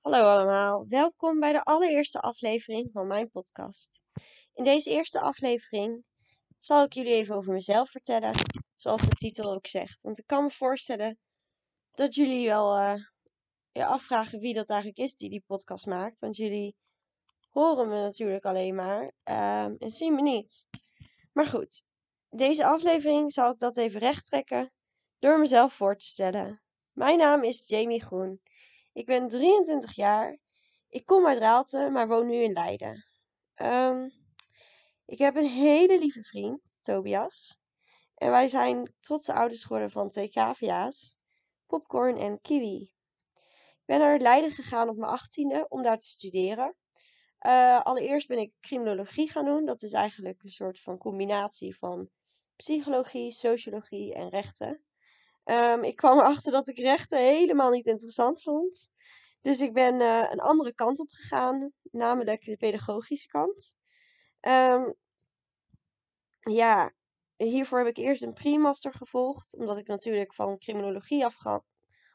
Hallo allemaal, welkom bij de allereerste aflevering van mijn podcast. In deze eerste aflevering zal ik jullie even over mezelf vertellen, zoals de titel ook zegt. Want ik kan me voorstellen dat jullie wel uh, je afvragen wie dat eigenlijk is die die podcast maakt. Want jullie horen me natuurlijk alleen maar uh, en zien me niet. Maar goed, deze aflevering zal ik dat even recht trekken door mezelf voor te stellen. Mijn naam is Jamie Groen. Ik ben 23 jaar. Ik kom uit Raalte, maar woon nu in Leiden. Um, ik heb een hele lieve vriend, Tobias. En wij zijn trotse ouders geworden van twee cavia's, Popcorn en Kiwi. Ik ben naar Leiden gegaan op mijn achttiende om daar te studeren. Uh, allereerst ben ik criminologie gaan doen. Dat is eigenlijk een soort van combinatie van psychologie, sociologie en rechten. Um, ik kwam erachter dat ik rechten helemaal niet interessant vond. Dus ik ben uh, een andere kant op gegaan, namelijk de pedagogische kant. Um, ja, hiervoor heb ik eerst een pre-master gevolgd, omdat ik natuurlijk van criminologie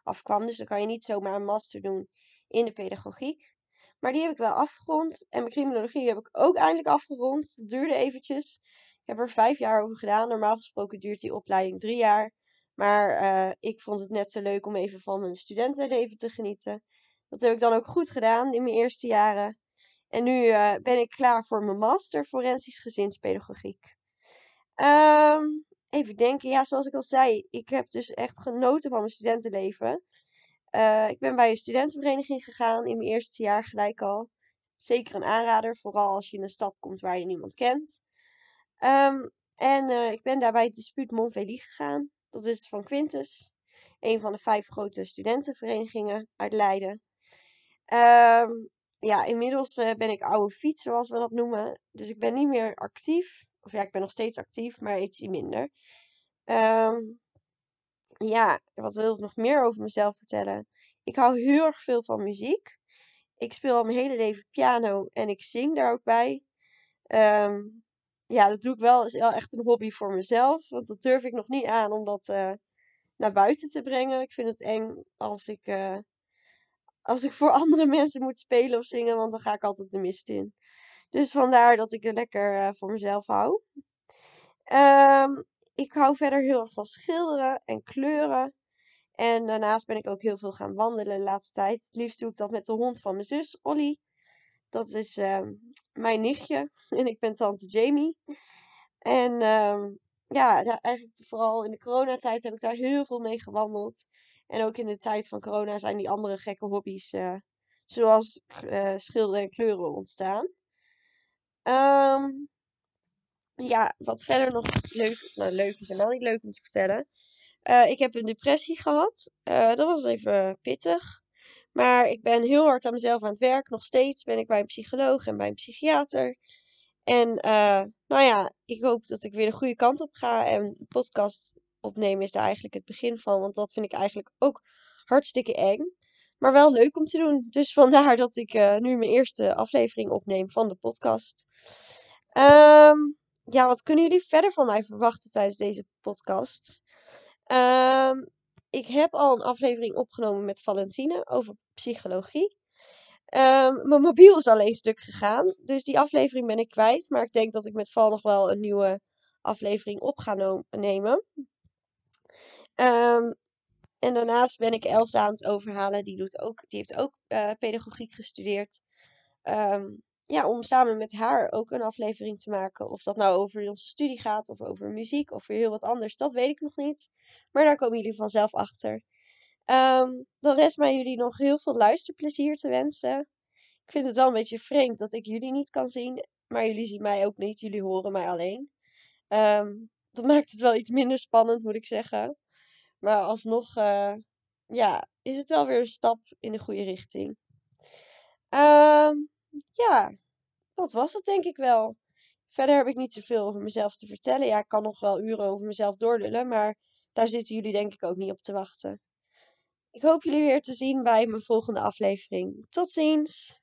afkwam. Dus dan kan je niet zomaar een master doen in de pedagogiek. Maar die heb ik wel afgerond. En mijn criminologie heb ik ook eindelijk afgerond. Dat duurde eventjes. Ik heb er vijf jaar over gedaan. Normaal gesproken duurt die opleiding drie jaar. Maar uh, ik vond het net zo leuk om even van mijn studentenleven te genieten. Dat heb ik dan ook goed gedaan in mijn eerste jaren. En nu uh, ben ik klaar voor mijn master forensisch gezinspedagogiek. Um, even denken, ja, zoals ik al zei, ik heb dus echt genoten van mijn studentenleven. Uh, ik ben bij een studentenvereniging gegaan in mijn eerste jaar gelijk al. Zeker een aanrader, vooral als je in een stad komt waar je niemand kent. Um, en ik ben daar bij het dispuut Montveli gegaan. Dat is van Quintus, een van de vijf grote studentenverenigingen uit Leiden. Um, ja, inmiddels uh, ben ik oude fiets, zoals we dat noemen. Dus ik ben niet meer actief. Of ja, ik ben nog steeds actief, maar iets minder. Um, ja, wat wil ik nog meer over mezelf vertellen? Ik hou heel erg veel van muziek. Ik speel al mijn hele leven piano en ik zing daar ook bij. Um, ja, dat doe ik wel. is wel echt een hobby voor mezelf. Want dat durf ik nog niet aan om dat uh, naar buiten te brengen. Ik vind het eng als ik, uh, als ik voor andere mensen moet spelen of zingen. Want dan ga ik altijd de mist in. Dus vandaar dat ik het lekker uh, voor mezelf hou. Um, ik hou verder heel erg van schilderen en kleuren. En daarnaast ben ik ook heel veel gaan wandelen de laatste tijd. Het liefst doe ik dat met de hond van mijn zus, Olly. Dat is uh, mijn nichtje. En ik ben tante Jamie. En uh, ja, eigenlijk vooral in de coronatijd heb ik daar heel veel mee gewandeld. En ook in de tijd van corona zijn die andere gekke hobby's, uh, zoals uh, schilderen en kleuren, ontstaan. Um, ja, wat verder nog leuk, nou leuk is helemaal niet leuk om te vertellen. Uh, ik heb een depressie gehad. dat was even pittig. Maar ik ben heel hard aan mezelf aan het werk. Nog steeds ben ik bij een psycholoog en bij een psychiater. En uh, nou ja, ik hoop dat ik weer de goede kant op ga. En podcast opnemen is daar eigenlijk het begin van. Want dat vind ik eigenlijk ook hartstikke eng. Maar wel leuk om te doen. Dus vandaar dat ik uh, nu mijn eerste aflevering opneem van de podcast. Um, ja, wat kunnen jullie verder van mij verwachten tijdens deze podcast? Um, ik heb al een aflevering opgenomen met Valentine over psychologie. Um, mijn mobiel is alleen stuk gegaan, dus die aflevering ben ik kwijt. Maar ik denk dat ik met Val nog wel een nieuwe aflevering op ga nemen. Um, en daarnaast ben ik Elsa aan het overhalen. Die, doet ook, die heeft ook uh, pedagogiek gestudeerd. Um, ja, om samen met haar ook een aflevering te maken. Of dat nou over onze studie gaat, of over muziek, of heel wat anders, dat weet ik nog niet. Maar daar komen jullie vanzelf achter. Um, dan rest mij jullie nog heel veel luisterplezier te wensen. Ik vind het wel een beetje vreemd dat ik jullie niet kan zien, maar jullie zien mij ook niet. Jullie horen mij alleen. Um, dat maakt het wel iets minder spannend, moet ik zeggen. Maar alsnog, uh, ja, is het wel weer een stap in de goede richting. Um, ja, dat was het denk ik wel. Verder heb ik niet zoveel over mezelf te vertellen. Ja, ik kan nog wel uren over mezelf doorlullen, maar daar zitten jullie denk ik ook niet op te wachten. Ik hoop jullie weer te zien bij mijn volgende aflevering. Tot ziens!